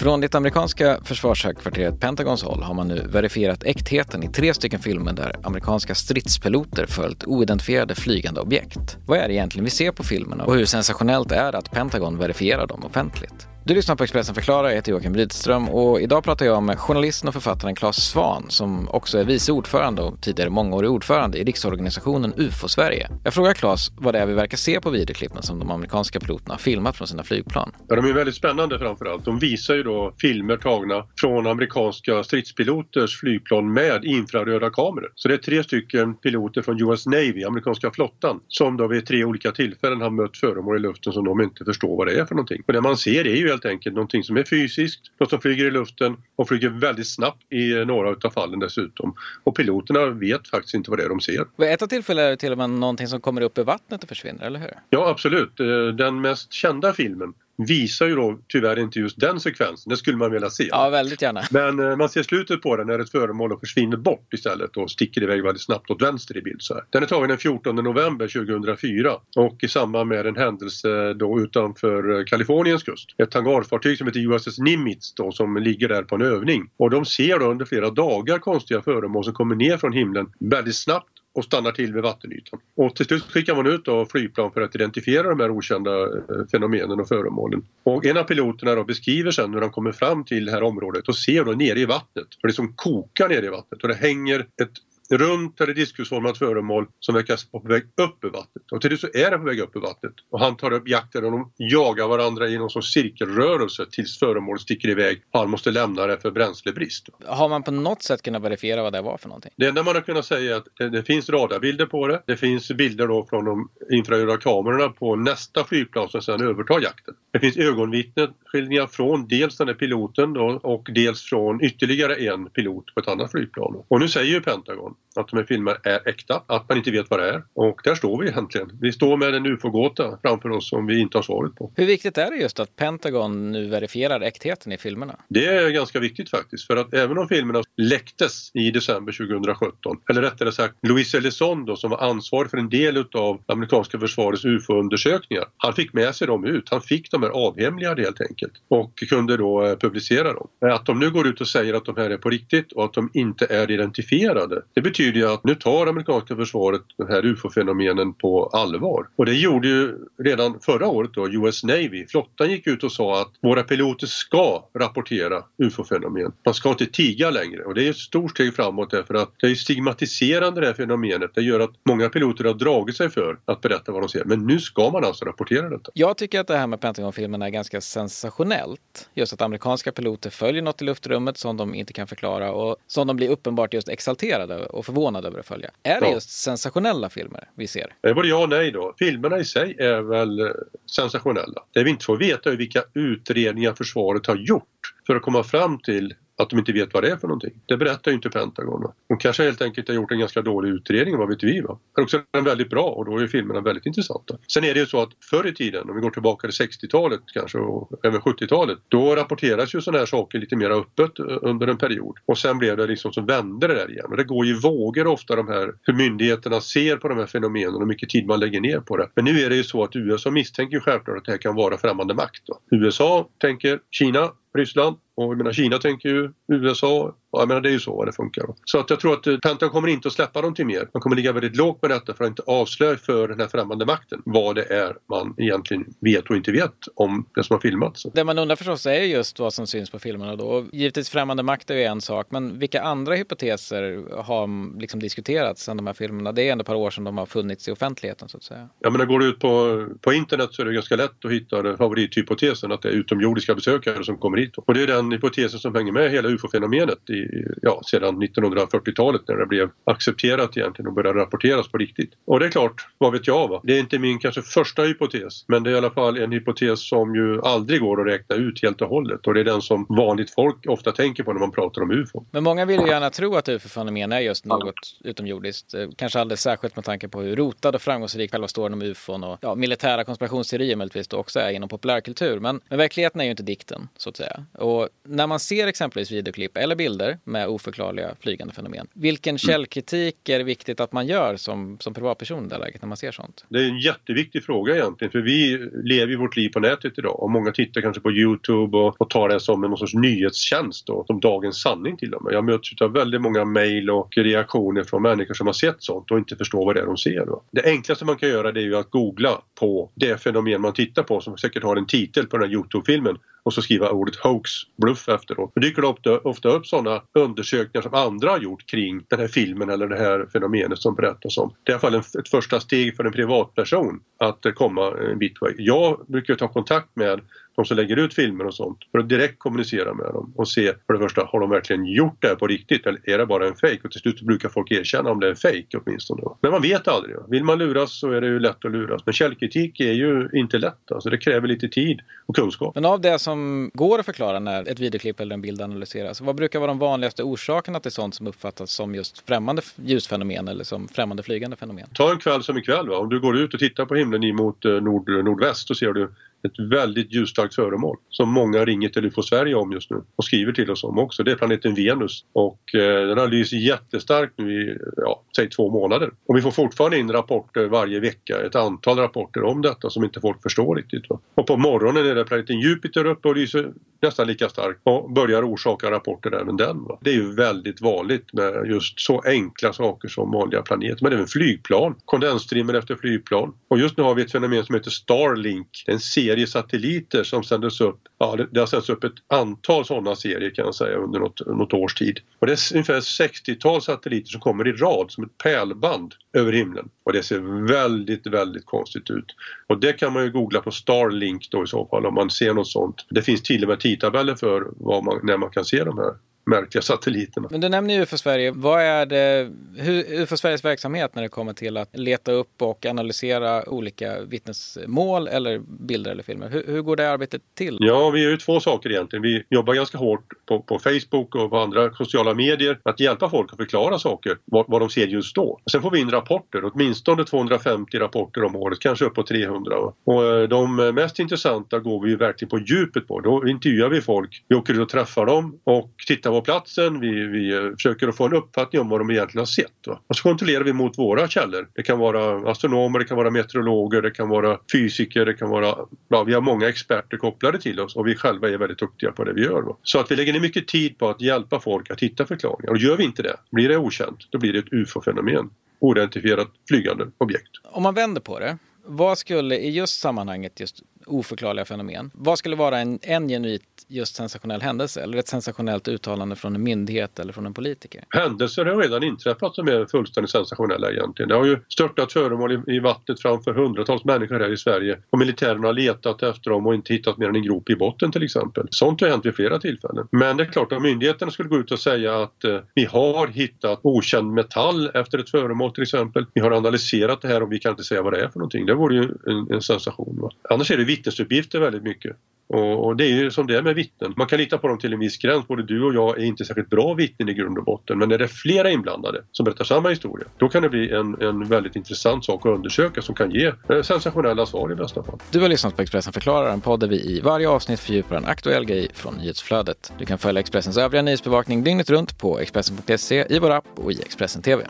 Från det amerikanska försvarshögkvarteret Pentagons håll har man nu verifierat äktheten i tre stycken filmer där amerikanska stridspiloter följt oidentifierade flygande objekt. Vad är det egentligen vi ser på filmerna och hur sensationellt är det att Pentagon verifierar dem offentligt? Du lyssnar på Expressen förklarar, jag heter Joakim Rydström och idag pratar jag med journalisten och författaren Claes Svan som också är vice ordförande och tidigare mångårig ordförande i riksorganisationen UFO Sverige. Jag frågar Claes vad det är vi verkar se på videoklippen som de amerikanska piloterna har filmat från sina flygplan. Ja, de är väldigt spännande framförallt. De visar ju då filmer tagna från amerikanska stridspiloters flygplan med infraröda kameror. Så det är tre stycken piloter från US Navy, amerikanska flottan, som då vid tre olika tillfällen har mött föremål i luften som de inte förstår vad det är för någonting. Och det man ser är ju helt enkelt någonting som är fysiskt, något som flyger i luften och flyger väldigt snabbt i några utav fallen dessutom. Och piloterna vet faktiskt inte vad det är de ser. Vid ett av tillfällena är det till och med någonting som kommer upp i vattnet och försvinner, eller hur? Ja, absolut. Eh, den mest kända filmen visar ju då tyvärr inte just den sekvensen. Det skulle man vilja se. Ja, väldigt gärna. Men eh, man ser slutet på den när ett föremål försvinner bort istället och sticker iväg väldigt snabbt åt vänster i bild. Så här. Den är tagen den 14 november 2004 och i samband med en händelse då utanför eh, Kaliforniens kust. Ett hangarfartyg som heter USS Nimitz då som ligger där på en övning. Och de ser då under flera dagar konstiga föremål som kommer ner från himlen väldigt snabbt och stannar till vid vattenytan. Och till slut skickar man ut då flygplan för att identifiera de här okända eh, fenomenen och föremålen. Och en av piloterna då beskriver sen hur de kommer fram till det här området och ser då nere i vattnet, för det som kokar nere i vattnet och det hänger ett runt eller diskusformat föremål som verkar vara på väg upp ur vattnet. Och till det så är det på väg upp ur vattnet. Och han tar upp jakten och de jagar varandra i någon sorts cirkelrörelse tills föremålet sticker iväg och han måste lämna det för bränslebrist. Har man på något sätt kunnat verifiera vad det var för någonting? Det enda man har kunnat säga är att det, det finns radarbilder på det. Det finns bilder då från de infraröda kamerorna på nästa flygplan som sedan övertar jakten. Det finns ögonvittnesskildringar från dels den här piloten då, och dels från ytterligare en pilot på ett annat flygplan. Och nu säger ju Pentagon att de här filmerna är äkta, att man inte vet vad det är. Och där står vi egentligen. Vi står med en ufo-gåta framför oss som vi inte har svaret på. Hur viktigt är det just att Pentagon nu verifierar äktheten i filmerna? Det är ganska viktigt faktiskt för att även om filmerna läcktes i december 2017, eller rättare sagt Louis Elizondo som var ansvarig för en del utav amerikanska försvarets ufo-undersökningar, han fick med sig dem ut. Han fick de här avhemligade helt enkelt och kunde då eh, publicera dem. Eh, att de nu går ut och säger att de här är på riktigt och att de inte är identifierade, det betyder ju att nu tar amerikanska försvaret den här ufo-fenomenen på allvar. Och det gjorde ju redan förra året då US Navy. Flottan gick ut och sa att våra piloter ska rapportera ufo-fenomen. Man ska inte tiga längre och det är ett stort steg framåt därför att det är stigmatiserande det här fenomenet. Det gör att många piloter har dragit sig för att berätta vad de ser. Men nu ska man alltså rapportera detta. Jag tycker att det här med Pentagon Pentagon-filmerna är ganska sensationellt. Just att amerikanska piloter följer något i luftrummet som de inte kan förklara och som de blir uppenbart just exalterade och förvånad över att följa. Är det ja. just sensationella filmer vi ser? Det är både ja och nej då. Filmerna i sig är väl eh, sensationella. Det vi inte får veta är vilka utredningar försvaret har gjort för att komma fram till att de inte vet vad det är för någonting. Det berättar ju inte Pentagon. De kanske helt enkelt har gjort en ganska dålig utredning, vad vet vi? Va? Men också den väldigt bra och då är filmerna väldigt intressanta. Sen är det ju så att förr i tiden, om vi går tillbaka till 60-talet kanske och även 70-talet, då rapporteras ju sådana här saker lite mer öppet under en period. Och sen blev det liksom som vände det där igen. Och det går ju vågor ofta de här, hur myndigheterna ser på de här fenomenen och hur mycket tid man lägger ner på det. Men nu är det ju så att USA misstänker ju självklart att det här kan vara främmande makt. Va? USA tänker Kina, Ryssland. Och jag menar Kina tänker ju USA jag menar det är ju så det funkar. Så att jag tror att eh, Pentagon kommer inte att släppa någonting mer. Man kommer ligga väldigt lågt med detta för att inte avslöja för den här främmande makten vad det är man egentligen vet och inte vet om det som har filmats. Det man undrar förstås är just vad som syns på filmerna då. Givetvis främmande makt är ju en sak, men vilka andra hypoteser har liksom diskuterats sedan de här filmerna? Det är ändå ett par år sedan de har funnits i offentligheten så att säga. Ja, men går du ut på, på internet så är det ganska lätt att hitta favorithypotesen att det är utomjordiska besökare som kommer hit. Och det är den hypotesen som hänger med hela ufo-fenomenet i ja, sedan 1940-talet när det blev accepterat egentligen och började rapporteras på riktigt. Och det är klart, vad vet jag? Va? Det är inte min kanske första hypotes men det är i alla fall en hypotes som ju aldrig går att räkna ut helt och hållet och det är den som vanligt folk ofta tänker på när man pratar om UFO. Men många vill ju gärna tro att UFO-fenomen är just något utomjordiskt. Eh, kanske alldeles särskilt med tanke på hur rotad och framgångsrik själva storyn om UFOn och ja, militära konspirationsteorier möjligtvis då också är inom populärkultur. Men, men verkligheten är ju inte dikten så att säga. Och när man ser exempelvis videoklipp eller bilder bilder med oförklarliga flygande fenomen. Vilken mm. källkritik är det viktigt att man gör som, som privatperson i det läget när man ser sånt? Det är en jätteviktig fråga egentligen för vi lever ju vårt liv på nätet idag och många tittar kanske på Youtube och, och tar det som en någon sorts nyhetstjänst då, som dagens sanning till och med. Jag möts av väldigt många mejl och reaktioner från människor som har sett sånt och inte förstår vad det är de ser. Då. Det enklaste man kan göra det är ju att googla på det fenomen man tittar på som säkert har en titel på den här Youtube-filmen och så skriva ordet hoax, bluff efteråt. Då dyker det ofta, ofta upp sådana undersökningar som andra har gjort kring den här filmen eller det här fenomenet som berättas om. Det är i alla fall ett första steg för en privatperson att komma en bit på väg. Jag brukar ta kontakt med de som lägger ut filmer och sånt för att direkt kommunicera med dem och se för det första, har de verkligen gjort det här på riktigt eller är det bara en fake? Och till slut brukar folk erkänna om det är en fake åtminstone. Men man vet aldrig. Vill man luras så är det ju lätt att luras. Men källkritik är ju inte lätt. Alltså det kräver lite tid och kunskap. Men av det som går att förklara när ett videoklipp eller en bild analyseras, vad brukar vara de vanligaste orsakerna till sånt som uppfattas som just främmande ljusfenomen eller som främmande flygande fenomen? Ta en kväll som ikväll. Va? Om du går ut och tittar på himlen mot eh, nord, nordväst så ser du ett väldigt ljusstarkt föremål som många ringer till UFO Sverige om just nu och skriver till oss om också. Det är planeten Venus och eh, den har lyst jättestarkt nu i, ja, säg två månader. Och vi får fortfarande in rapporter varje vecka, ett antal rapporter om detta som inte folk förstår riktigt. Va? Och på morgonen är det planeten Jupiter uppe och lyser nästan lika stark och börjar orsaka rapporter även den. Va? Det är ju väldigt vanligt med just så enkla saker som vanliga planeter men även flygplan, kondensstrimmer efter flygplan. Och just nu har vi ett fenomen som heter Starlink. En serie satelliter som sändes upp. Ja, det, det har sänts upp ett antal sådana serier kan jag säga under något, något års tid. Och det är ungefär 60-tal satelliter som kommer i rad som ett pärlband över himlen. Och det ser väldigt, väldigt konstigt ut. Och det kan man ju googla på Starlink då i så fall om man ser något sånt. Det finns till och med tidtabeller för man, när man kan se de här märkliga satelliterna. Men du nämner för Sverige. Vad är det, hur, för Sveriges verksamhet när det kommer till att leta upp och analysera olika vittnesmål eller bilder eller filmer? Hur, hur går det arbetet till? Ja, vi gör ju två saker egentligen. Vi jobbar ganska hårt på, på Facebook och på andra sociala medier att hjälpa folk att förklara saker, vad, vad de ser just då. Sen får vi in rapporter, åtminstone 250 rapporter om året, kanske upp på 300. Och eh, de mest intressanta går vi ju verkligen på djupet på. Då intervjuar vi folk, vi åker ut och träffar dem och tittar på platsen, vi, vi försöker att få en uppfattning om vad de egentligen har sett. Va? Och så kontrollerar vi mot våra källor. Det kan vara astronomer, det kan vara meteorologer, det kan vara fysiker, det kan vara... Ja, vi har många experter kopplade till oss och vi själva är väldigt duktiga på det vi gör. Va? Så att vi lägger ner mycket tid på att hjälpa folk att hitta förklaringar. Och gör vi inte det, blir det okänt, då blir det ett UFO-fenomen. Oidentifierat flygande objekt. Om man vänder på det, vad skulle i just sammanhanget just oförklarliga fenomen. Vad skulle vara en, en genuint just sensationell händelse eller ett sensationellt uttalande från en myndighet eller från en politiker? Händelser har redan inträffat som är fullständigt sensationella egentligen. Det har ju störtat föremål i, i vattnet framför hundratals människor här i Sverige och militären har letat efter dem och inte hittat mer än en grop i botten till exempel. Sånt har hänt vid flera tillfällen. Men det är klart om myndigheterna skulle gå ut och säga att eh, vi har hittat okänd metall efter ett föremål till exempel. Vi har analyserat det här och vi kan inte säga vad det är för någonting. Det vore ju en, en sensation. Va? Annars är det vittnesuppgifter väldigt mycket. Och, och, det är ju som det är med vittnen. Man kan lita på dem till en viss gräns. Både du och jag är inte särskilt bra vittnen i grund och botten. Men när det är flera inblandade som berättar samma historia, då kan det bli en, en väldigt intressant sak att undersöka som kan ge eh, sensationella svar i bästa fall. Du har lyssnat på Expressen förklarar, en podd där vi i varje avsnitt fördjupar en aktuell grej från nyhetsflödet. Du kan följa Expressens övriga nyhetsbevakning dygnet runt på Expressen.se, i vår app och i Expressen TV.